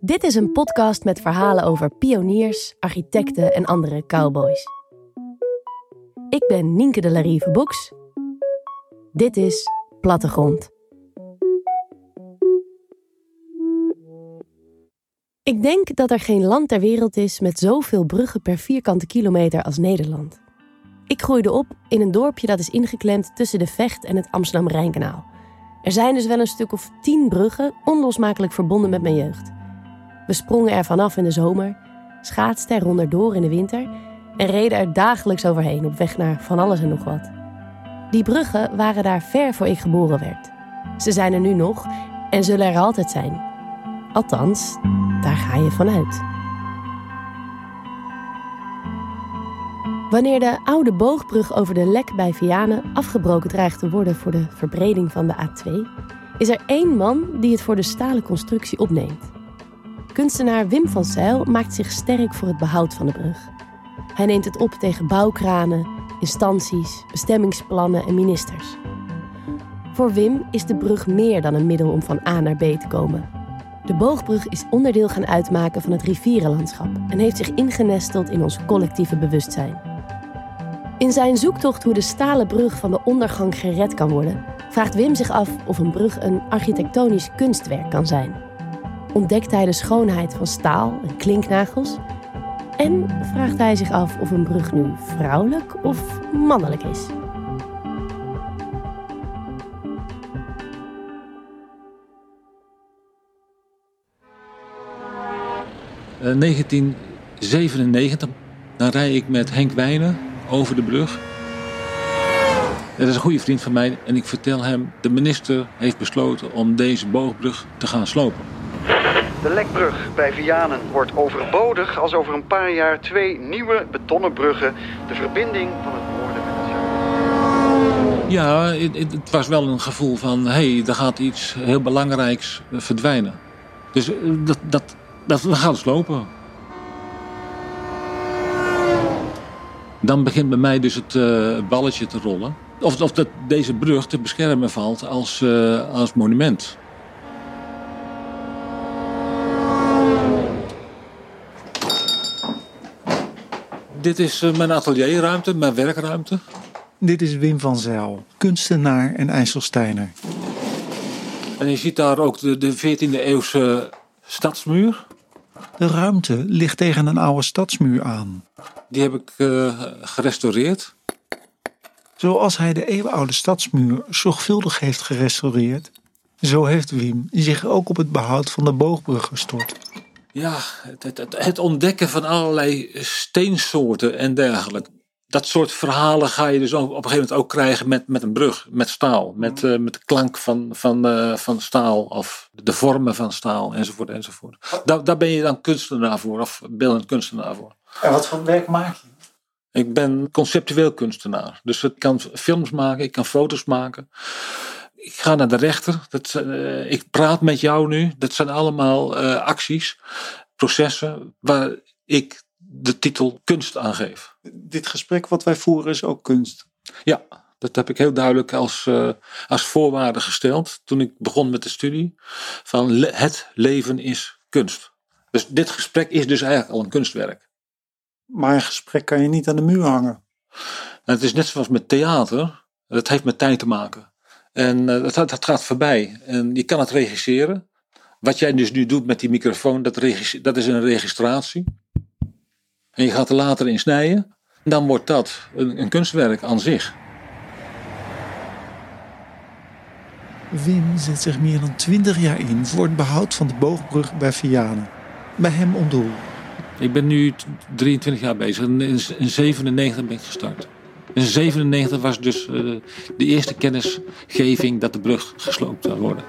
Dit is een podcast met verhalen over pioniers, architecten en andere cowboys. Ik ben Nienke de Larive Boeks. Dit is Plattegrond. Ik denk dat er geen land ter wereld is met zoveel bruggen per vierkante kilometer als Nederland. Ik groeide op in een dorpje dat is ingeklemd tussen de Vecht en het Amsterdam-Rijnkanaal. Er zijn dus wel een stuk of tien bruggen onlosmakelijk verbonden met mijn jeugd. We sprongen er vanaf in de zomer, schaatsten er onderdoor in de winter en reden er dagelijks overheen op weg naar van alles en nog wat. Die bruggen waren daar ver voor ik geboren werd. Ze zijn er nu nog en zullen er altijd zijn. Althans, daar ga je vanuit. Wanneer de oude boogbrug over de Lek bij Vianen afgebroken dreigt te worden voor de verbreding van de A2, is er één man die het voor de stalen constructie opneemt. Kunstenaar Wim van Zijl maakt zich sterk voor het behoud van de brug. Hij neemt het op tegen bouwkranen, instanties, bestemmingsplannen en ministers. Voor Wim is de brug meer dan een middel om van A naar B te komen. De boogbrug is onderdeel gaan uitmaken van het rivierenlandschap en heeft zich ingenesteld in ons collectieve bewustzijn. In zijn zoektocht hoe de stalen brug van de ondergang gered kan worden, vraagt Wim zich af of een brug een architectonisch kunstwerk kan zijn. Ontdekt hij de schoonheid van staal en klinknagels? En vraagt hij zich af of een brug nu vrouwelijk of mannelijk is. Uh, 1997, dan rij ik met Henk Wijnen over de brug. Dat is een goede vriend van mij en ik vertel hem... de minister heeft besloten om deze boogbrug te gaan slopen. De Lekbrug bij Vianen wordt overbodig als over een paar jaar twee nieuwe betonnen bruggen de verbinding van het noorden met het zuiden. Ja, het, het was wel een gevoel van hé, hey, er gaat iets heel belangrijks eh, verdwijnen. Dus eh, dat, dat, dat, we gaan slopen. Dan begint bij mij dus het uh, balletje te rollen. Of, of dat deze brug te beschermen valt als, uh, als monument. Dit is uh, mijn atelierruimte, mijn werkruimte. Dit is Wim van Zijl, kunstenaar en IJsselsteiner. En je ziet daar ook de, de 14e eeuwse stadsmuur. De ruimte ligt tegen een oude stadsmuur aan. Die heb ik uh, gerestaureerd. Zoals hij de eeuwenoude stadsmuur zorgvuldig heeft gerestaureerd, zo heeft Wim zich ook op het behoud van de boogbrug gestort. Ja, het, het, het ontdekken van allerlei steensoorten en dergelijke. Dat soort verhalen ga je dus op een gegeven moment ook krijgen met, met een brug, met staal. Met, uh, met de klank van, van, uh, van staal of de vormen van staal enzovoort enzovoort. Daar, daar ben je dan kunstenaar voor of beeldend kunstenaar voor. En wat voor werk maak je? Ik ben conceptueel kunstenaar. Dus ik kan films maken, ik kan foto's maken. Ik ga naar de rechter. Dat, uh, ik praat met jou nu. Dat zijn allemaal acties, processen waar ik de titel kunst aangeef. Dit gesprek wat wij voeren is ook kunst. Ja, dat heb ik heel duidelijk als, uh, als voorwaarde gesteld toen ik begon met de studie. Van le het leven is kunst. Dus dit gesprek is dus eigenlijk al een kunstwerk. Maar een gesprek kan je niet aan de muur hangen. En het is net zoals met theater. Het heeft met tijd te maken. En uh, dat, dat gaat voorbij. En je kan het regisseren. Wat jij dus nu doet met die microfoon, dat, dat is een registratie. En je gaat er later in snijden. Dan wordt dat een, een kunstwerk aan zich. Wim zet zich meer dan 20 jaar in voor het behoud van de boogbrug bij Vianen. Bij hem om doel. Ik ben nu 23 jaar bezig. In 1997 ben ik gestart. In 1997 was dus uh, de eerste kennisgeving dat de brug gesloopt zou worden.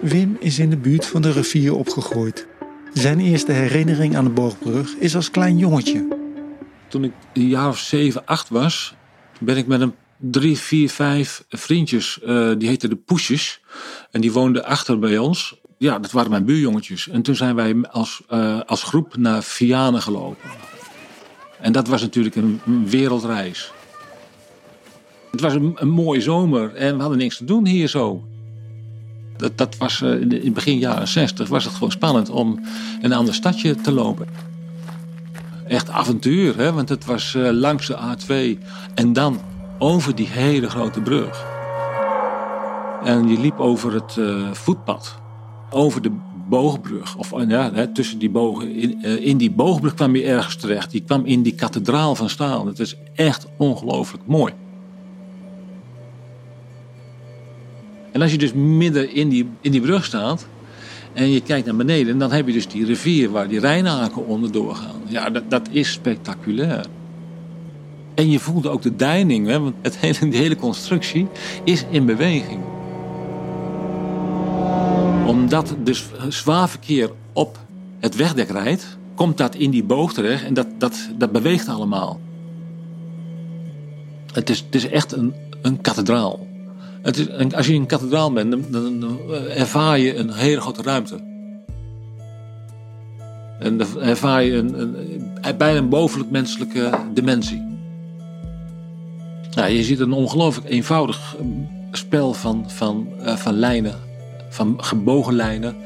Wim is in de buurt van de rivier opgegroeid. Zijn eerste herinnering aan de boogbrug is als klein jongetje. Toen ik een jaar of 7, 8 was, ben ik met een drie, vier, vijf vriendjes, uh, die heten de Poesjes. En die woonden achter bij ons. Ja, dat waren mijn buurjongetjes. En toen zijn wij als, uh, als groep naar Vianen gelopen. En dat was natuurlijk een, wereldreis. Het was een mooie zomer en we hadden niks te doen hier zo. Dat, dat was uh, in, in begin jaren 60 was het gewoon spannend om een ander stadje te lopen. Echt avontuur, hè? want het was uh, langs de A2 en dan over die hele grote brug. En je liep over het uh, voetpad, over de boogbrug. Of ja, hè, tussen die bogen. In, in, die boogbrug kwam je ergens terecht. Je kwam in die kathedraal van Staal. Het is echt ongelooflijk mooi. En als je dus midden in die, in die brug staat en je kijkt naar beneden, dan heb je dus die rivier waar die Rijnaken onder doorgaan. Ja, dat, dat is spectaculair. En je voelde ook de deining, hè, want het hele, die hele constructie is in beweging. Omdat dus zwaar verkeer op het wegdek rijdt, komt dat in die boog terecht en dat, dat, dat beweegt allemaal. Het is, het is echt een, een kathedraal. Als je in een kathedraal bent, dan, ervaar je een hele grote ruimte. En dan ervaar je een, een, bijna een bovenlijk menselijke dimensie. Nou, je ziet een ongelooflijk eenvoudig ehm, spel van, van, uh, van lijnen. Van gebogen lijnen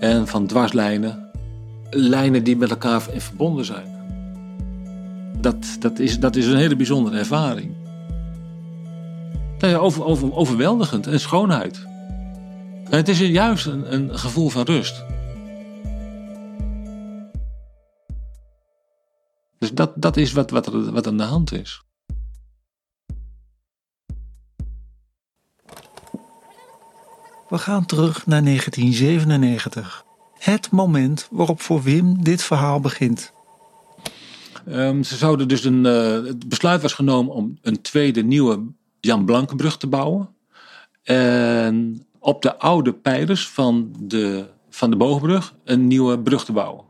en van dwarslijnen. Lijnen die met elkaar verbonden zijn. Dat, dat, is, dat is een hele bijzondere ervaring. Nou over, over, overweldigend en schoonheid. En het is juist een, een gevoel van rust. Dus dat, dat is wat, wat, er, wat aan de hand is. We gaan terug naar 1997. Het moment waarop voor Wim dit verhaal begint. Um, ze zouden dus een, uh, het besluit was genomen om een tweede nieuwe Jan Blankenbrug te bouwen. En op de oude pijlers van de, van de boogbrug een nieuwe brug te bouwen.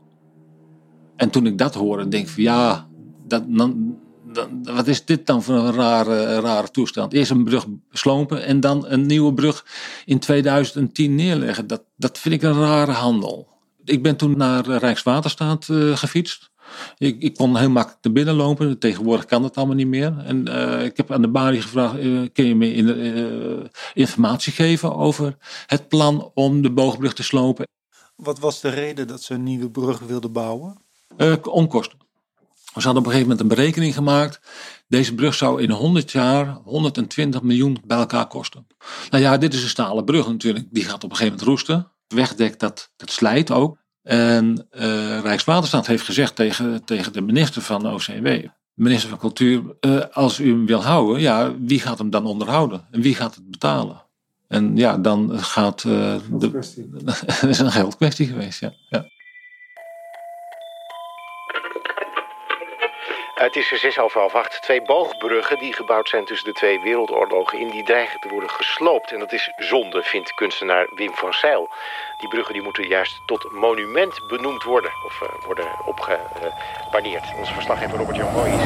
En toen ik dat hoorde, denk ik van ja, dat, dan, dan, wat is dit dan voor een rare, rare toestand? Eerst een brug slopen en dan een nieuwe brug in 2010 neerleggen. Dat, dat vind ik een rare handel. Ik ben toen naar Rijkswaterstaat uh, gefietst. Ik, ik, kon heel makkelijk naar binnen lopen. Tegenwoordig kan dat allemaal niet meer. En uh, ik heb aan de balie gevraagd: uh, kun je me in, uh, informatie geven over het plan om de boogbrug te slopen? Wat was de reden dat ze een nieuwe brug wilden bouwen? onkosten. Ze hadden op een gegeven moment een berekening gemaakt. Deze brug zou in 100 jaar 120 miljoen bij elkaar kosten. Nou ja, dit is een stalen brug natuurlijk. Die gaat op een gegeven moment roesten. Wegdek, dat, dat slijt ook. En uh, Rijkswaterstaat heeft gezegd tegen, tegen de minister van de OCW, minister van Cultuur, uh, als u hem wil houden, ja, wie gaat hem dan onderhouden? En wie gaat het betalen? En ja, dan gaat. Uh, de, dat is een geldkwestie geweest, ja. ja. Het is er zes over half acht. Twee boogbruggen die gebouwd zijn tussen de twee wereldoorlogen in, die dreigen te worden gesloopt. En dat is zonde, vindt kunstenaar Wim van Zijl. Die bruggen die moeten juist tot monument benoemd worden of uh, worden opgebaneerd. Uh, Onze verslaggever Robert Jan Mooi is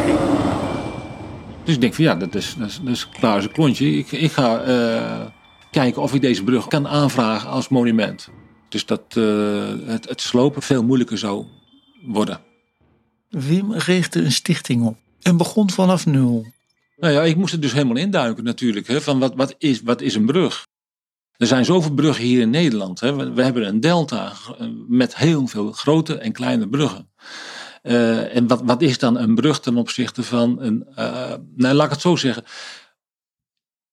Dus ik denk van ja, dat is, dat is, dat is klaar als een klontje. Ik, ik ga uh, kijken of ik deze brug kan aanvragen als monument. Dus dat het slopen veel moeilijker zou worden. Wim richtte een stichting op en begon vanaf nul. Nou ja, ik moest er dus helemaal induiken natuurlijk. Hè, van wat, wat, is, wat is een brug? Er zijn zoveel bruggen hier in Nederland. Hè. We, hebben een delta met heel veel grote en kleine bruggen. Uh, en wat, wat is dan een brug ten opzichte van een. Uh, nou, laat ik het zo zeggen.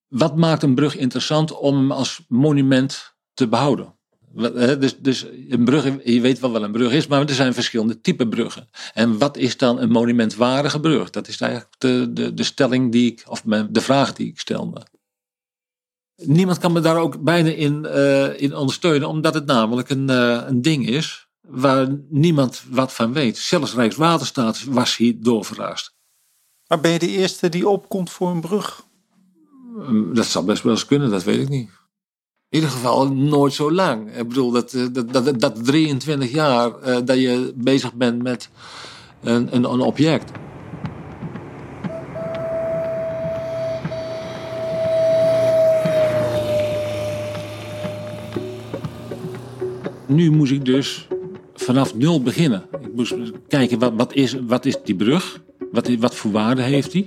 Wat maakt een brug interessant om hem als monument te behouden? Dus, dus een brug, je weet wel wat een brug is, maar er zijn verschillende typen bruggen. En wat is dan een monumentwaardige brug? Dat is eigenlijk de, de, de stelling die ik, of de vraag die ik stelde. Niemand kan me daar ook bijna in, uh, in ondersteunen, omdat het namelijk een, uh, een ding is waar niemand wat van weet. Zelfs Rijkswaterstaat was hier doorverrast. Maar ben je de eerste die opkomt voor een brug? Dat zal best wel eens kunnen, dat weet ik niet. In ieder geval nooit zo lang. Ik bedoel, dat, eh, dat, dat, dat 23 jaar uh, dat je bezig bent met een, een, een object. Nu moest ik dus vanaf nul beginnen. Ik moest kijken, wat, wat, is, wat is die brug? Wat, wat voor waarde heeft die?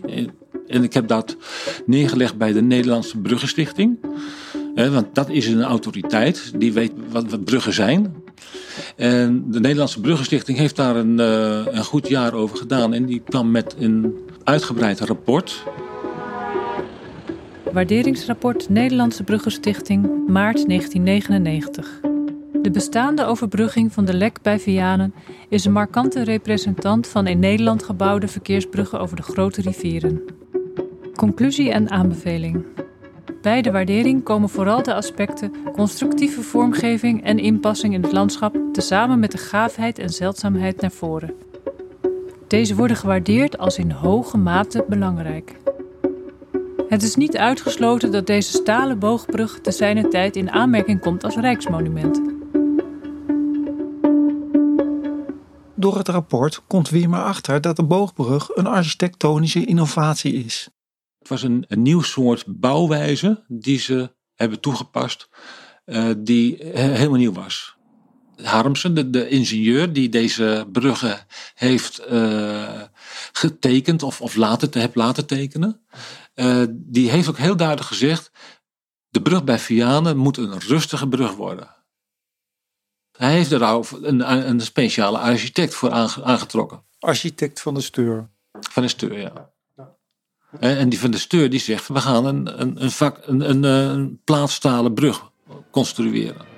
En ik heb dat neergelegd bij de Nederlandse Bruggenstichting. Want dat is een autoriteit, die weet wat, bruggen zijn. En de Nederlandse Bruggenstichting heeft daar een, uh, een goed jaar over gedaan. En die kwam met een uitgebreid rapport. Waarderingsrapport Nederlandse Bruggenstichting, maart 1999. De bestaande overbrugging van de Lek bij Vianen is een markante representant van in Nederland gebouwde verkeersbruggen over de grote rivieren. Conclusie en aanbeveling. Bij de waardering komen vooral de aspecten constructieve vormgeving en inpassing in het landschap tezamen met de gaafheid en zeldzaamheid naar voren. Deze worden gewaardeerd als in hoge mate belangrijk. Het is niet uitgesloten dat deze stalen boogbrug te zijner tijd in aanmerking komt als rijksmonument. Door het rapport komt Wim erachter dat de boogbrug een architectonische innovatie is. Het was een, een nieuw soort bouwwijze die ze hebben toegepast, uh, die helemaal nieuw was. Harmsen, de, de, ingenieur die deze bruggen heeft uh, getekend of, of laten, heeft laten tekenen, uh, die heeft ook heel duidelijk gezegd: de brug bij Vianen moet een rustige brug worden. Hij heeft er een, een speciale architect voor aangetrokken. Architect van de Steur. Van de Steur, ja. En die van de Steur die zegt, we gaan een, een, een, vak, een, een, een plaatstalen brug construeren.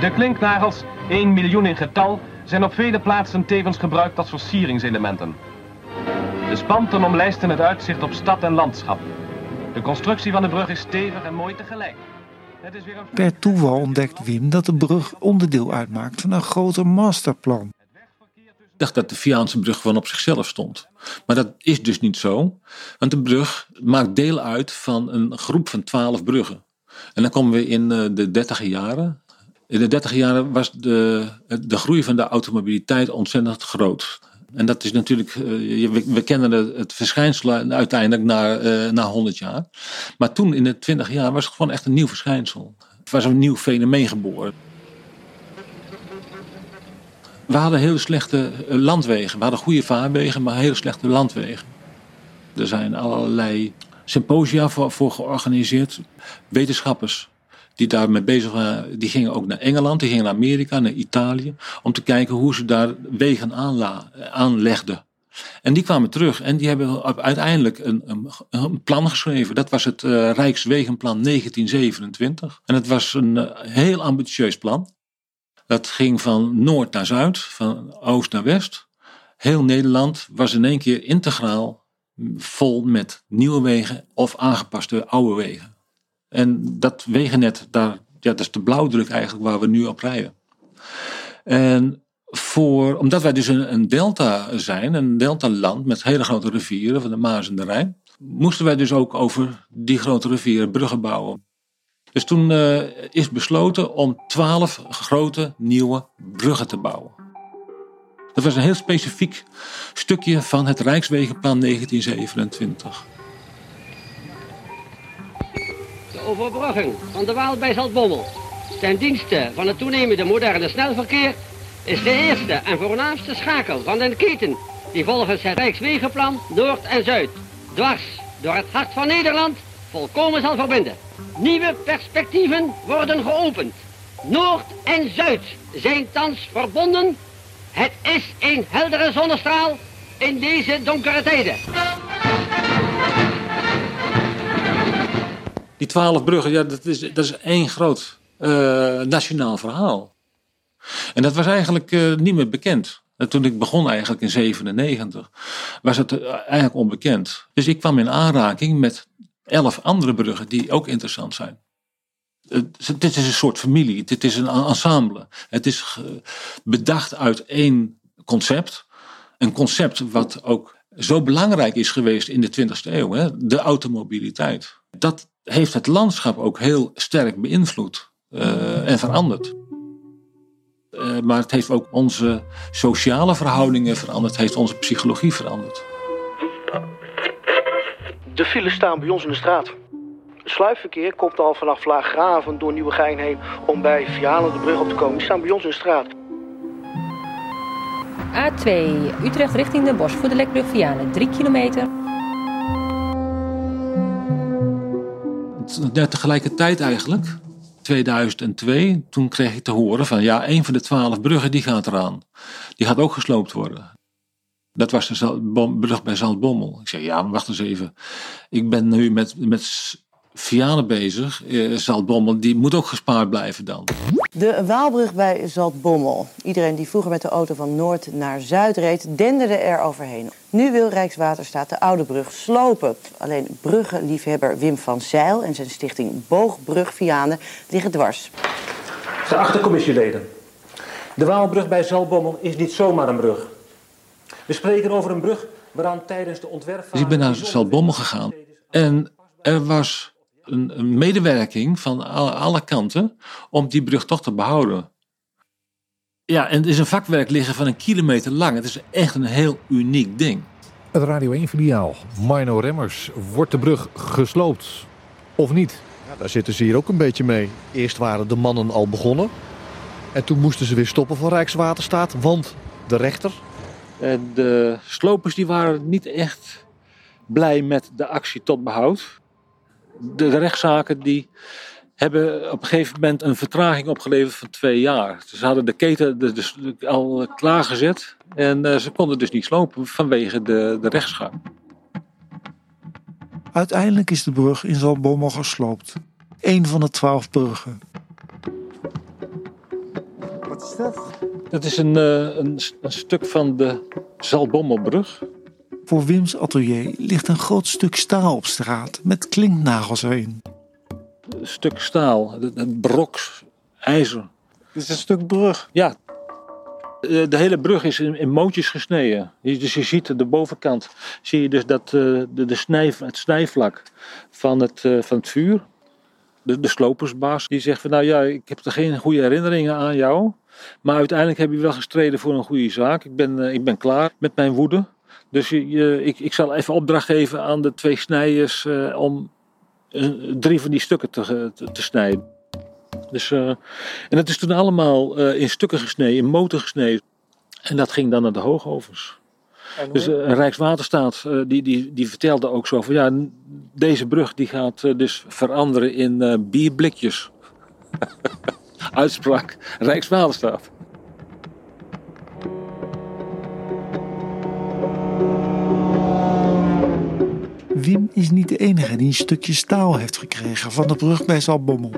De klinknagels, 1 miljoen in getal, zijn op vele plaatsen tevens gebruikt als versieringselementen. De spanten omlijsten het uitzicht op stad en landschap. De constructie van de brug is stevig en mooi tegelijk. Het is weer een... Per toeval ontdekt Wim dat de brug onderdeel uitmaakt van een groter masterplan. Dacht dat de Viaanse brug gewoon op zichzelf stond. Maar dat is dus niet zo. Want de brug maakt deel uit van een groep van twaalf bruggen. En dan komen we in eh, de dertiger jaren. In de dertiger jaren was de, de groei van de automobiliteit ontzettend groot. En dat is natuurlijk, eh, we, kennen het verschijnsel uiteindelijk na, uh, na 100 jaar. Maar toen in de 20 jaar was het gewoon echt een nieuw verschijnsel. Het was een nieuw fenomeen geboren. We hadden hele slechte eh, landwegen. We hadden goede vaarwegen, maar hele slechte landwegen. Er zijn allerlei symposia voor, georganiseerd. Wetenschappers die daarmee bezig waren, die gingen ook naar Engeland, die gingen naar Amerika, naar Italië, om te kijken hoe ze daar wegen aanlegden. En die kwamen terug en die hebben uiteindelijk een, een, plan geschreven. Dat was het uh, Rijkswegenplan 1927. En het was een uh, heel ambitieus plan. Dat ging van noord naar zuid, van oost naar west. Heel Nederland was in één keer integraal vol met nieuwe wegen of aangepaste oude wegen. En dat wegennet, daar, ja, dat is de blauwdruk eigenlijk waar we nu op rijden. En voor, omdat wij dus een, een delta zijn, een deltaland met hele grote rivieren, van de Maas en de Rijn, moesten wij dus ook over die grote rivieren bruggen bouwen. Dus toen uh, is besloten om twaalf grote nieuwe bruggen te bouwen. Dat was een heel specifiek stukje van het Rijkswegenplan 1927. overbrugging van de Waal bij Zaltbommel ten dienste van het toenemende moderne snelverkeer is de eerste en voornaamste schakel van de keten die volgens het Rijkswegenplan Noord en Zuid dwars door het hart van Nederland volkomen zal verbinden. Nieuwe perspectieven worden geopend. Noord en Zuid zijn thans verbonden. Het is een heldere zonnestraal in deze donkere tijden. Die twaalf bruggen, ja, dat, is, dat is één groot uh, nationaal verhaal. En dat was eigenlijk uh, niet meer bekend. En toen ik begon eigenlijk in 97, was het uh, eigenlijk onbekend. Dus ik kwam in aanraking met elf andere bruggen die ook interessant zijn. dit is een soort familie, dit is een ensemble. Het is bedacht uit één concept. Een concept wat ook zo belangrijk is geweest in de 20e eeuw, hè? de automobiliteit. Dat heeft het landschap ook heel sterk beïnvloed uh, en veranderd. Uh, maar het heeft ook onze sociale verhoudingen veranderd, het heeft onze psychologie veranderd. De files staan bij ons in de straat. Sluipverkeer komt al vanaf Laaggraven door Nieuwegein heen om bij Vianen de brug op te komen. Die staan bij ons in de straat. A2 Utrecht richting Den Bosch voor de Lekbrug Vianen, 3 kilometer. was net tegelijkertijd eigenlijk, 2002, toen kreeg ik te horen van ja, een van de twaalf bruggen die gaat eraan. Die gaat ook gesloopt worden. Dat was de Bom- brug bij Zaltbommel. Ik zei ja, maar wacht eens even. Ik ben nu met, met Vianen bezig. Eh, Zaltbommel, die moet ook gespaard blijven dan. De Waalbrug bij Zaltbommel. Iedereen die vroeger met de auto van Noord naar Zuid reed, denderde er overheen. Nu wil Rijkswaterstaat de oude brug slopen. Alleen bruggenliefhebber Wim van Zeil en zijn stichting Boogbrug Vianen liggen dwars. Geachte commissieleden. De Waalbrug bij Zaltbommel is niet zomaar een brug. We spreken over een brug waaraan tijdens de ontwerpfase... Dus ik ben naar Zaltbommel gegaan. En er was een, een medewerking van alle, alle kanten om die brug toch te behouden. Ja, en het is een vakwerk liggen van een kilometer lang. Het is echt een heel uniek ding. Het Radio 1-filiaal, Mino Remmers. Wordt de brug gesloopt of niet? Ja, daar zitten ze hier ook een beetje mee. Eerst waren de mannen al begonnen. En toen moesten ze weer stoppen van Rijkswaterstaat. Want de rechter, En de slopers die waren niet echt blij met de actie tot behoud. De, rechtszaken die hebben op een gegeven moment een vertraging opgeleverd van twee jaar. Ze hadden de keten dus al klaargezet en eh, ze konden dus niet slopen vanwege de, de rechtsgang. Uiteindelijk is de brug in Zaltbommel gesloopt. Eén van de twaalf bruggen. Wat is dat? Dat is een, eh, een, een stuk van de Zaltbommelbrug. Voor Wims atelier ligt een groot stuk staal op straat met klinknagels erin. Een stuk staal, het broks, ijzer. Dit is een stuk brug. Ja. Eh, De hele brug is in, in mootjes gesneden. Dus je ziet de bovenkant, zie je dus dat eh, de, de snij, het snijvlak van het, eh, van het vuur. De, slopersbaas die zegt van nou ja, ik heb er geen goede herinneringen aan jou. Maar uiteindelijk heb je wel gestreden voor een goede zaak. Ik ben, eh, ik ben klaar met mijn woede. Dus je, ik, ik zal even opdracht geven aan de twee snijders eh, om eh, drie van die stukken te, te, snijden. Dus, en dat is toen allemaal in stukken gesneden, in motor gesneden. En dat ging dan naar de hoogovens. Dus eh, Rijkswaterstaat eh, die, die, die vertelde ook zo van ja, deze brug die gaat eh, dus veranderen in eh, bierblikjes. Uitspraak Rijkswaterstaat. Wim is niet de enige die een stukje staal heeft gekregen van de brug bij Zaltbommel.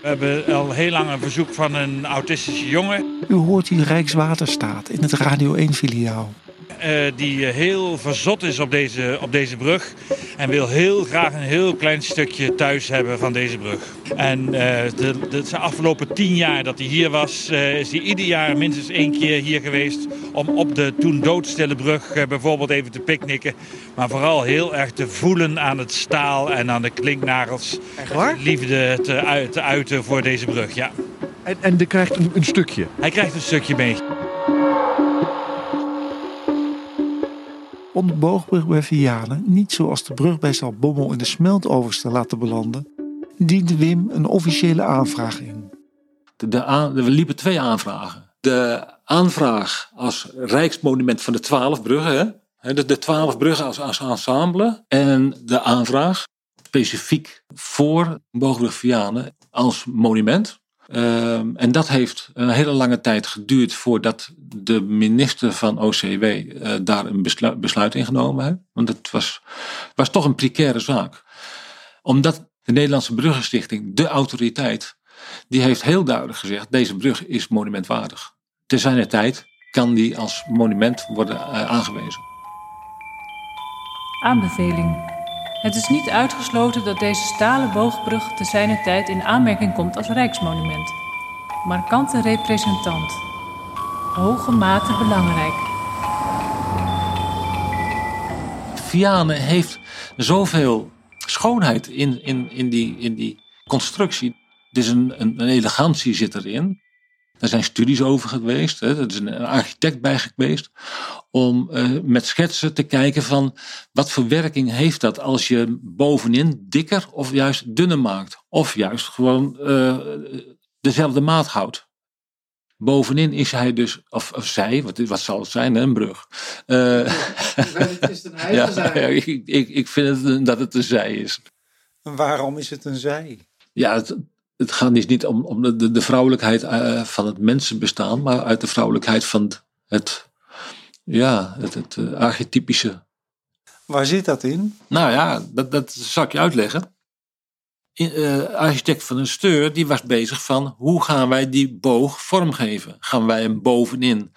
We hebben al heel lang een verzoek van een autistische jongen. U hoort hier Rijkswaterstaat in het Radio 1-filiaal. Eh, die eh, heel verzot is op deze, op deze brug. En wil heel graag een heel klein stukje thuis hebben van deze brug. En eh, de, de, de afgelopen tien jaar dat hij hier was, is hij ieder jaar minstens één keer hier geweest. Om op de toen doodstille brug bijvoorbeeld even te picknicken. Maar vooral heel erg te voelen aan het staal en aan de klinknagels. Echt waar? Liefde te, uit- te uiten voor deze brug, ja. En, en die krijgt een, een stukje. Hij krijgt een stukje mee. Om de boogbrug bij Vianen niet zoals de brug bij Zaltbommel in de smeltovens te laten belanden, diende Wim een officiële aanvraag in. De, liepen twee aanvragen. De aanvraag als Rijksmonument van de twaalf bruggen? Hè, de, de twaalf bruggen als, als ensemble. En de aanvraag specifiek voor Boogbrug Vianen als monument. Ehm, en dat heeft een hele lange tijd geduurd voordat de minister van OCW eh, daar een beslu- besluit in genomen heeft. Want het was, was toch een precaire zaak. Omdat de Nederlandse Bruggenstichting, de autoriteit, die heeft heel duidelijk gezegd: deze brug is monumentwaardig. Te zijner tijd kan die als monument worden eh, aangewezen. Aanbeveling. Het is niet uitgesloten dat deze stalen boogbrug te zijner tijd in aanmerking komt als rijksmonument. Markante representant. Hoge mate belangrijk. Vianen heeft zoveel schoonheid in, in, in, die, in die constructie. Het is een, een elegantie zit erin. Er zijn studies over geweest. Hè. Er is een architect bij geweest. Om eh, met schetsen te kijken van wat voor werking heeft dat als je bovenin dikker of juist dunner maakt. Of juist gewoon eh, dezelfde maat houdt. Bovenin is hij dus, of, of zij, wat, wat zal het zijn, hè, een brug. Eh, het is een hij ja, zij? ja, ik, ik, ik vind het, dat het een zij is. Waarom is het een zij? Ja, het, het gaat dus niet om, om de, de vrouwelijkheid uh, van het mensenbestaan, maar uit de vrouwelijkheid van het, ja, het, het uh, archetypische. Waar zit dat in? Nou ja, dat, dat zal ik je uitleggen. In, uh, architect van een steur, die was bezig van hoe gaan wij die boog vormgeven? Gaan wij hem bovenin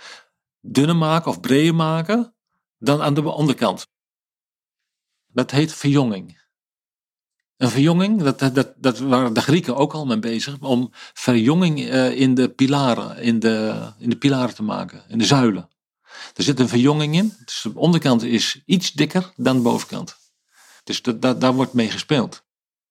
dunner maken of breder maken dan aan de onderkant? Dat heet verjonging. Een verjonging, dat, dat, dat waren de Grieken ook al mee bezig, om verjonging uh, in, de pilaren, in, de, in de pilaren te maken, in de zuilen. Er zit een verjonging in, dus de onderkant is iets dikker dan de bovenkant. Dus dat, daar wordt mee gespeeld.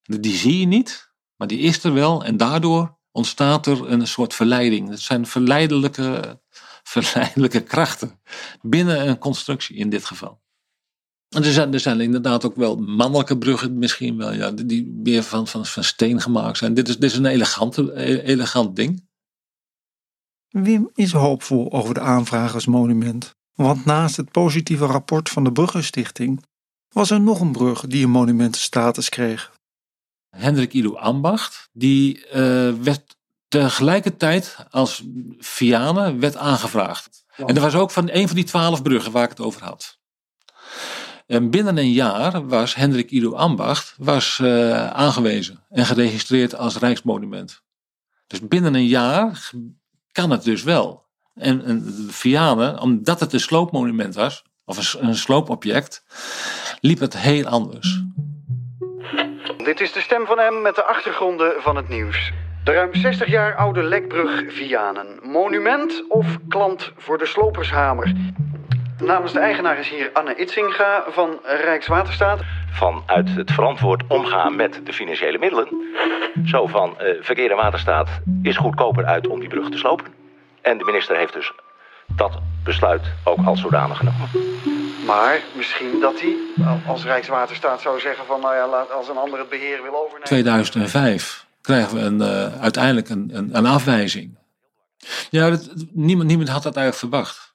Die zie je niet, maar die is er wel en daardoor ontstaat er een soort verleiding. Dat zijn verleidelijke, verleidelijke krachten binnen een constructie in dit geval. En er zijn, er zijn inderdaad ook wel mannelijke bruggen, misschien wel, ja, die meer van, van, van steen gemaakt zijn. Dit is, dit is een elegante, elegant ding. Wim is hoopvol over de aanvragersmonument. Want naast het positieve rapport van de Bruggenstichting was er nog een brug die een monumentenstatus kreeg. Hendrik Ido Ambacht, die uh, werd tegelijkertijd als Vianen werd aangevraagd. Ja. En dat was ook van een van die twaalf bruggen waar ik het over had. En binnen een jaar was Hendrik Ido Ambacht was, uh, aangewezen en geregistreerd als Rijksmonument. Dus binnen een jaar kan het dus wel. En, en Vianen, omdat het een sloopmonument was, of een, een sloopobject, liep het heel anders. Dit is de stem van hem met de achtergronden van het nieuws. De ruim 60 jaar oude Lekbrug Vianen. Monument of klant voor de slopershamer? Namens de eigenaar is hier Anne Itzinga van Rijkswaterstaat. Vanuit het verantwoord omgaan met de financiële middelen. Zo van uh, verkeer en waterstaat is goedkoper uit om die brug te slopen. En de minister heeft dus dat besluit ook als zodanig genomen. Maar misschien dat hij als Rijkswaterstaat zou zeggen van nou ja, als een ander het beheer wil overnemen. 2005 krijgen we een, uh, uiteindelijk een, een, een, afwijzing. Ja, dat, niemand, niemand had dat eigenlijk verwacht.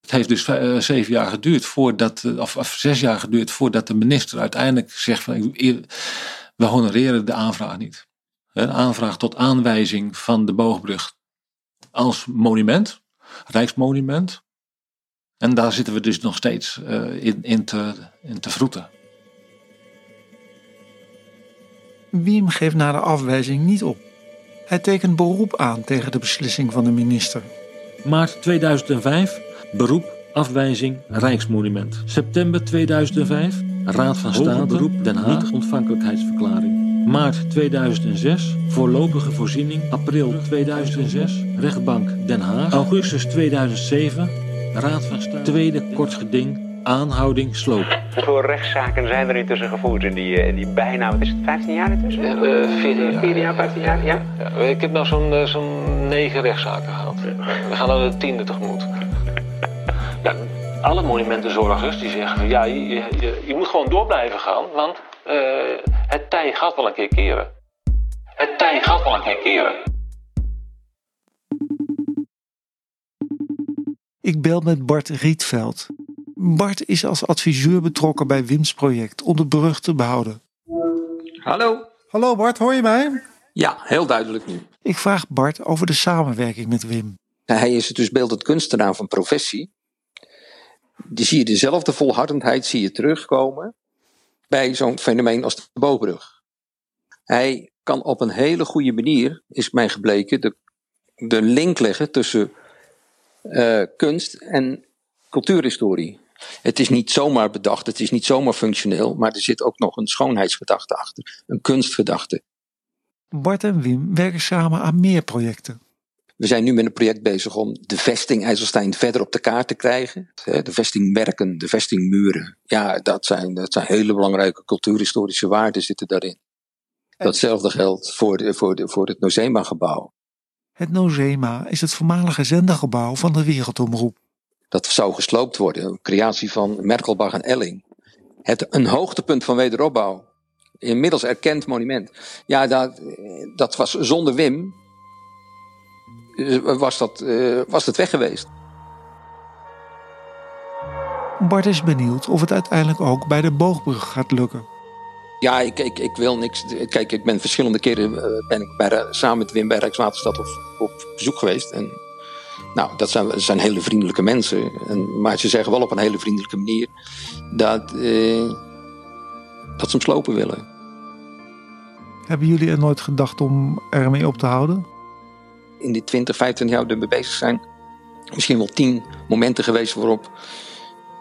Het heeft dus uh, zeven jaar geduurd voordat, of, of, zes jaar geduurd voordat de minister uiteindelijk zegt van we honoreren de aanvraag niet. Een aanvraag tot aanwijzing van de boogbrug als monument, rijksmonument. En daar zitten we dus nog steeds uh, in, in, te, in te vroeten. Wiem geeft na de afwijzing niet op. Hij tekent beroep aan tegen de beslissing van de minister. Maart 2005 Beroep, afwijzing, Rijksmonument. September 2005, Raad van State, beroep Den Haag, niet-ontvankelijkheidsverklaring. Maart 2006, voorlopige voorziening. April 2006, rechtbank Den Haag. Augustus 2007, Raad van State, tweede kort geding, aanhouding, sloop. Hoeveel rechtszaken zijn er intussen gevoerd in die, in die bijna, wat is het, 15 jaar intussen? Uh, 14 jaar. 14 jaar, 15 jaar, ja. ja ik heb nou zo'n uh, zo'n negen rechtszaken gehad. We gaan naar de tiende tegemoet. Ja, alle monumentenzorgers die zeggen van ja, je, je, je moet gewoon door blijven gaan, want uh, het tij gaat wel een keer keren. Het tij gaat wel een keer keren. Ik bel met Bart Rietveld. Bart is als adviseur betrokken bij Wim's project om de brug te behouden. Hallo. Hallo Bart, hoor je mij? Ja, heel duidelijk nu. Ik vraag Bart over de samenwerking met Wim. Hij is dus beeldend kunstenaar van professie die zie je dezelfde volhardendheid zie je terugkomen bij zo'n fenomeen als de boogbrug. Hij kan op een hele goede manier, is mij gebleken, de, de link leggen tussen uh, kunst en cultuurhistorie. Het is niet zomaar bedacht, het is niet zomaar functioneel, maar er zit ook nog een schoonheidsgedachte achter, een kunstgedachte. Bart en Wim werken samen aan meer projecten. We zijn nu met een project bezig om de vesting IJsselstein verder op de kaart te krijgen. De vestingmerken, de vestingmuren. Ja, dat zijn, dat zijn hele belangrijke cultuurhistorische waarden zitten daarin. Datzelfde geldt voor, de, voor, de, voor het Nozema-gebouw. Het Nozema is het voormalige zendergebouw van de Wereldomroep. Dat zou gesloopt worden, creatie van Merkelbach en Elling. Het, een hoogtepunt van wederopbouw. Inmiddels erkend monument. Ja, dat, dat was zonder Wim was, dat, uh, was het weg geweest. Bart is benieuwd of het uiteindelijk ook bij de boogbrug gaat lukken. Ja, ik, ik, ik wil niks. Kijk, ik ben verschillende keren eh, ben ik bij, samen met Wim bij Rijkswaterstaat op, op bezoek geweest. En nou, dat zijn, zijn hele vriendelijke mensen. En, maar ze zeggen wel op een hele vriendelijke manier dat, eh, dat ze hem slopen willen. Hebben jullie er nooit gedacht om ermee op te houden? In die 20, 25 jaar we bezig zijn, misschien wel tien momenten geweest waarop,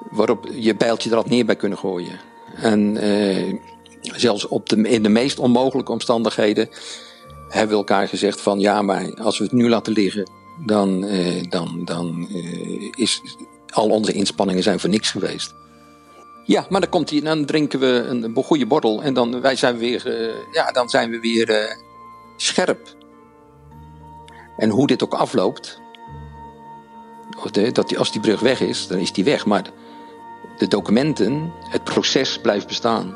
waarop je bijltje er had neer bij kunnen gooien. En eh, zelfs op de, in de meest onmogelijke omstandigheden hebben we elkaar gezegd van ja, maar als we het nu laten liggen, dan, eh, dan, dan eh, is al onze inspanningen zijn voor niks geweest. Ja, maar dan komt hij, dan drinken we een, goede borrel en dan, wij zijn weer, eh, ja, dan zijn we weer scherp. En hoe dit ook afloopt, dat die, als die brug weg is, dan is die weg. Maar de documenten, het proces blijft bestaan.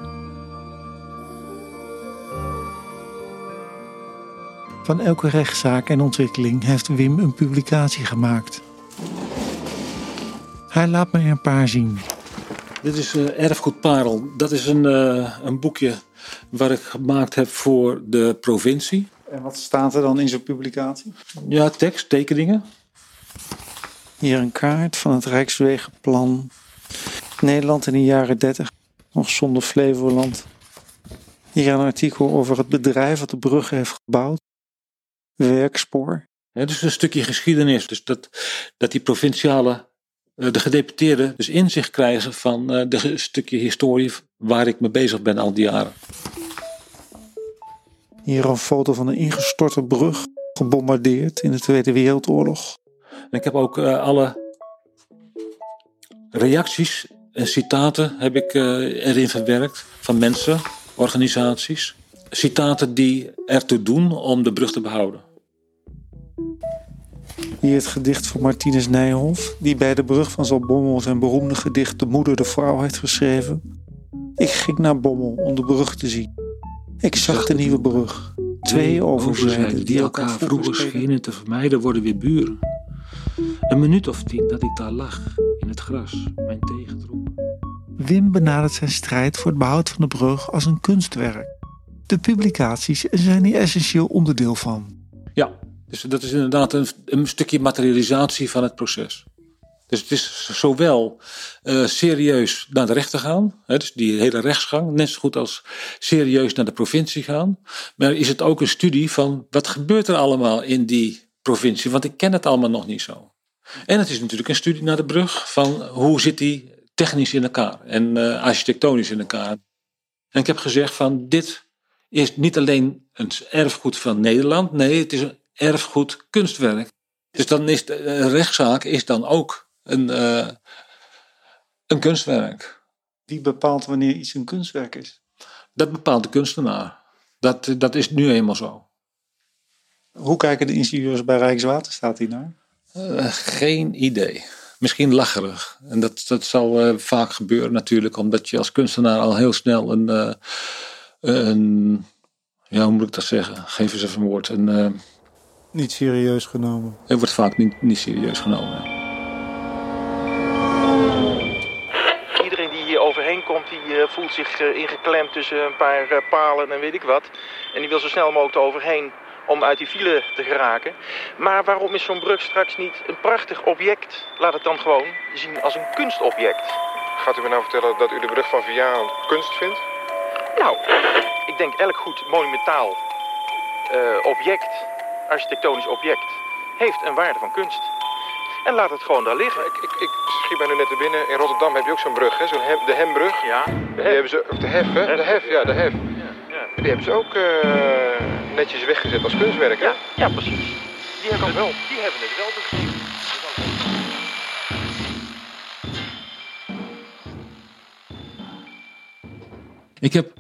Van elke rechtszaak en ontwikkeling heeft Wim een publicatie gemaakt. Hij laat me er een paar zien. Dit is uh, Erfgoed Parel. Dat is een, uh, een boekje waar ik gemaakt heb voor de provincie. En wat staat er dan in zo'n publicatie? Ja, tekst, tekeningen. Hier een kaart van het Rijkswegenplan. Nederland in de jaren 30, nog zonder Flevoland. Hier een artikel over het bedrijf dat de brug heeft gebouwd werkspoor. Ja, dus een stukje geschiedenis. Dus dat, dat die provinciale, eh, de gedeputeerden, dus inzicht krijgen van uh, de stukje historie waar ik mee bezig ben al die jaren. Hier een foto van een ingestorte brug, gebombardeerd in de Tweede Wereldoorlog. En ik heb ook uh, alle reacties en citaten heb ik erin verwerkt van mensen, organisaties. Citaten die ertoe doen om de brug te behouden. Hier het gedicht van Martinus Nijhoff, die bij de brug van Zaltbommel zijn beroemde gedicht De Moeder de Vrouw heeft geschreven. Ik ging naar Bommel om de brug te zien. Ik zag de nieuwe brug. Twee overzijden die elkaar vroeger schenen te vermijden, worden weer buren. Een minuut of tien dat ik daar lag, in het gras, mijn thee gedronken. Wim benadert zijn strijd voor het behoud van de brug als een kunstwerk. De publicaties zijn hier essentieel onderdeel van. Ja, dus dat is inderdaad een, een stukje materialisatie van het proces. Dus het is zowel uh, serieus naar de rechter gaan, hè, dus die hele rechtsgang, net zo goed als serieus naar de provincie gaan. Maar is het ook een studie van wat gebeurt er allemaal in die provincie, want ik ken het allemaal nog niet zo. En het is natuurlijk een studie naar de brug van hoe zit die technisch in elkaar en uh, architectonisch in elkaar. En ik heb gezegd van dit is niet alleen een erfgoed van Nederland, nee, het is een erfgoed kunstwerk. Dus dan is de rechtszaak is dan ook een, uh, een kunstwerk. Wie bepaalt wanneer iets een kunstwerk is? Dat bepaalt de kunstenaar. Dat, dat is nu eenmaal zo. Hoe kijken de ingenieurs bij Rijkswaterstaat hiernaar? Uh, geen idee. Misschien lacherig. En dat, dat zal uh, vaak gebeuren natuurlijk, omdat je als kunstenaar al heel snel een, uh, een ja, hoe moet ik dat zeggen? Geef eens even een woord. Een, niet serieus genomen. Het wordt vaak niet, niet serieus genomen. Die uh, voelt zich uh, ingeklemd tussen een paar uh, palen en weet ik wat. En die wil zo snel mogelijk overheen om uit die file te geraken. Maar waarom is zo'n brug straks niet een prachtig object? Laat het dan gewoon zien als een kunstobject. Gaat u me nou vertellen dat u de brug van Vianen kunst vindt? Nou, ik denk elk goed monumentaal object architectonisch object heeft een waarde van kunst. En laat het gewoon daar liggen. Ik, ik, ik schiet mij nu net te binnen. In Rotterdam heb je ook zo'n brug, hè? Zo'n hem, de Hembrug. Ja. Die hebben ze, of de Hef, hè? De Hef, ja, de Hef. Ja, ja. Die hebben ze ook uh, netjes weggezet als kunstwerk, hè? Ja, ja precies. Die hebben, het, wel. die hebben het wel begrepen. Ik heb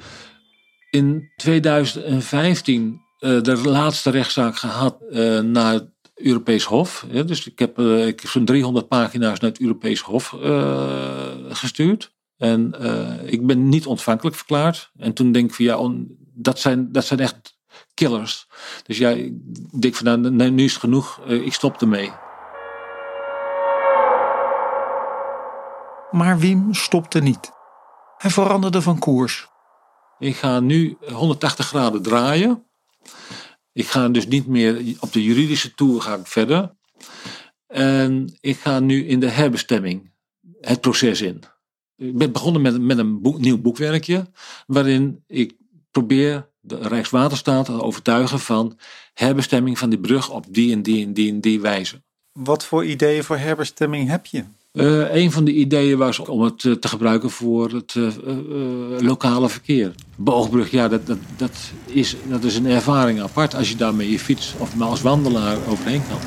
in 2015 uh, de laatste rechtszaak gehad uh, naar Europees Hof. Ja, dus ik heb, uh, ik heb zo'n 300 pagina's naar het Europees Hof gestuurd. En ik ben niet ontvankelijk verklaard. En toen denk ik van ja, on, dat, zijn, dat zijn echt killers. Dus ja, ik denk van nou, nu is het genoeg, ik stop ermee. Maar Wim stopte niet. Hij veranderde van koers. Ik ga nu 180 graden draaien. Ik ga dus niet meer op de juridische toer ga ik verder. En ik ga nu in de herbestemming het proces in. Ik ben begonnen met, met een nieuw boekwerkje. Waarin ik probeer de Rijkswaterstaat te overtuigen van herbestemming van die brug op die en die en die en die wijze. Wat voor ideeën voor herbestemming heb je? Uh, een van de ideeën was om het uh, te gebruiken voor het uh, lokale verkeer. Boogbrug, ja, dat, dat, dat, is, dat is een ervaring apart als je daarmee je fiets of als wandelaar overheen kan.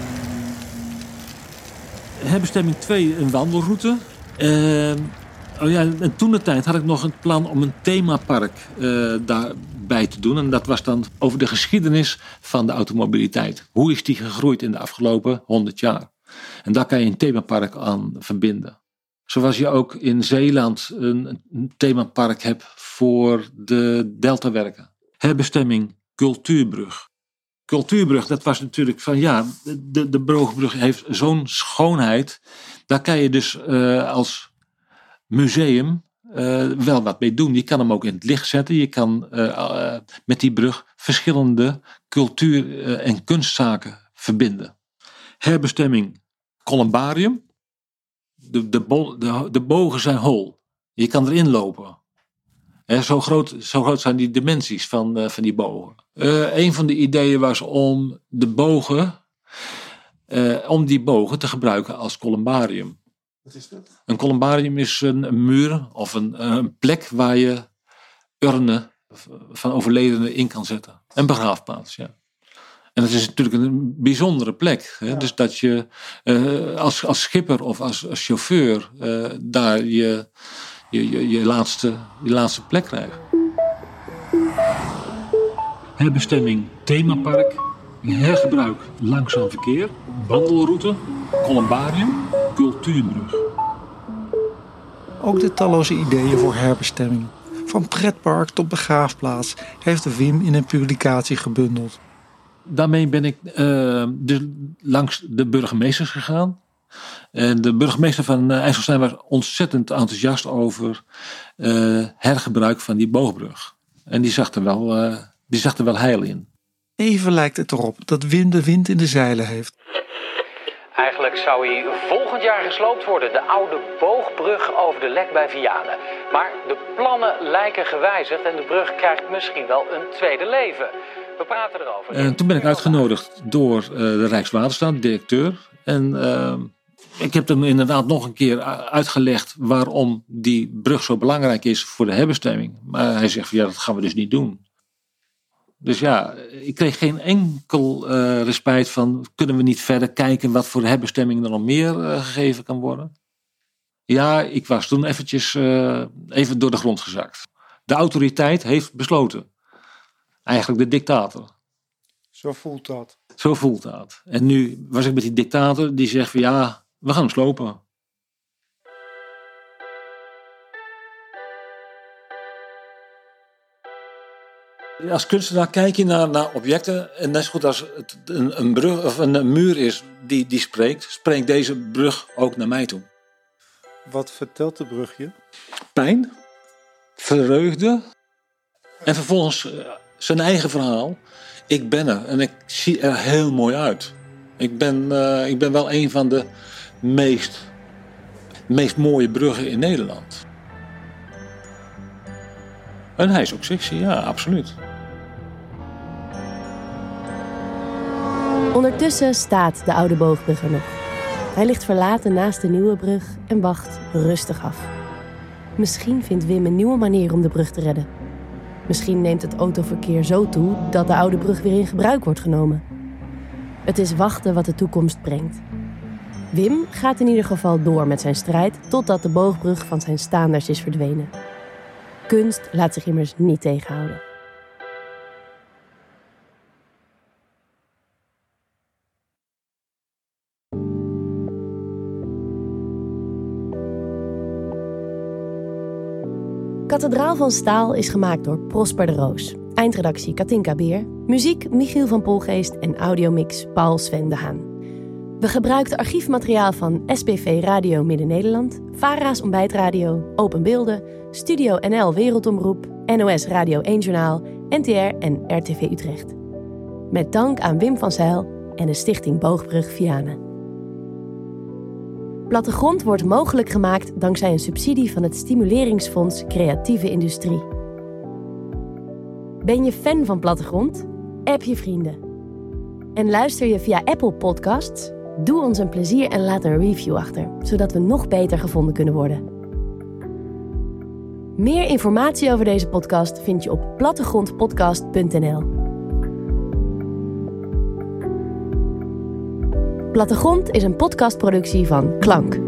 Herbestemming 2, een wandelroute. Ehm, oh ja, en toen de tijd had ik nog een plan om een themapark daarbij te doen. En dat was dan over de geschiedenis van de automobiliteit. Hoe is die gegroeid in de afgelopen 100 jaar? En daar kan je een themapark aan verbinden. Zoals je ook in Zeeland een, themapark hebt voor de deltawerken. Herbestemming Cultuurbrug. Cultuurbrug, dat was natuurlijk van ja, de, de Broogbrug heeft zo'n schoonheid. Daar kan je dus uh, als museum uh, wel wat mee doen. Je kan hem ook in het licht zetten. Je kan uh, met die brug verschillende cultuur- en kunstzaken verbinden. Herbestemming columbarium. De, de, de, de bogen zijn hol. Je kan erin lopen. zo, groot, zo groot zijn die dimensies van, uh, van die bogen. Uh, een van de ideeën was om de bogen, uh, om die bogen te gebruiken als columbarium. Wat is dat? Een columbarium is een, een muur of een, een, plek waar je urnen van overledenen in kan zetten. Een begraafplaats, ja. En dat is natuurlijk een bijzondere plek. Hè? Dus dat je uh, als, als schipper of als, als chauffeur uh, daar je, je, je, je, laatste, je laatste plek krijgt. Herbestemming themapark, hergebruik langzaam verkeer, wandelroute, columbarium, cultuurbrug. Ook de talloze ideeën voor herbestemming, van pretpark tot begraafplaats, heeft Wim in een publicatie gebundeld daarmee ben ik uh, dus langs de burgemeesters gegaan. En de burgemeester van uh, IJsselstein was ontzettend enthousiast over uh, hergebruik van die boogbrug. En die zag, er wel, uh, die zag er wel heil in. Even lijkt het erop dat Wim de wind in de zeilen heeft. Eigenlijk zou hij volgend jaar gesloopt worden, de oude boogbrug over de Lek bij Vianen. Maar de plannen lijken gewijzigd en de brug krijgt misschien wel een tweede leven. We praten erover. En toen ben ik uitgenodigd door uh, de Rijkswaterstaat, directeur. En uh, ik heb hem inderdaad nog een keer uitgelegd waarom die brug zo belangrijk is voor de herbestemming. Maar hij zegt ja, dat gaan we dus niet doen. Dus ja, ik kreeg geen enkel uh, respijt van kunnen we niet verder kijken wat voor herbestemming er nog meer gegeven kan worden. Ja, ik was toen eventjes even door de grond gezakt. De autoriteit heeft besloten eigenlijk de dictator. Zo voelt dat. Zo voelt dat. En nu was ik met die dictator die zegt van ja, we gaan hem slopen. Als kunstenaar kijk je naar, naar objecten en net zo goed als het een, een, brug of een, een muur is die, die spreekt, spreekt deze brug ook naar mij toe. Wat vertelt de brug je? Pijn, vreugde en vervolgens zijn eigen verhaal. Ik ben er en ik zie er heel mooi uit. Ik ben, uh, ik ben wel een van de meest, meest mooie bruggen in Nederland. En hij is ook sexy, ja, absoluut. Ondertussen staat de oude boogbrug er nog. Hij ligt verlaten naast de nieuwe brug en wacht rustig af. Misschien vindt Wim een nieuwe manier om de brug te redden. Misschien neemt het autoverkeer zo toe dat de oude brug weer in gebruik wordt genomen. Het is wachten wat de toekomst brengt. Wim gaat in ieder geval door met zijn strijd totdat de boogbrug van zijn staanders is verdwenen. Kunst laat zich immers niet tegenhouden. Kathedraal van Staal is gemaakt door Prosper de Roos. Eindredactie Katinka Beer. Muziek Michiel van Polgeest en audiomix Paul Sven de Haan. We gebruikten archiefmateriaal van SPV Radio Midden-Nederland, VARA's Ontbijtradio, Open Beelden, Studio NL Wereldomroep, NOS Radio 1 Journaal, NTR en RTV Utrecht. Met dank aan Wim van Zijl en de stichting Boogbrug Vianen. Plattegrond wordt mogelijk gemaakt dankzij een subsidie van het Stimuleringsfonds Creatieve Industrie. Ben je fan van Plattegrond? App je vrienden. En luister je via Apple Podcasts? Doe ons een plezier en laat een review achter, zodat we nog beter gevonden kunnen worden. Meer informatie over deze podcast vind je op plattegrondpodcast.nl. Plattegrond is een podcastproductie van Klank.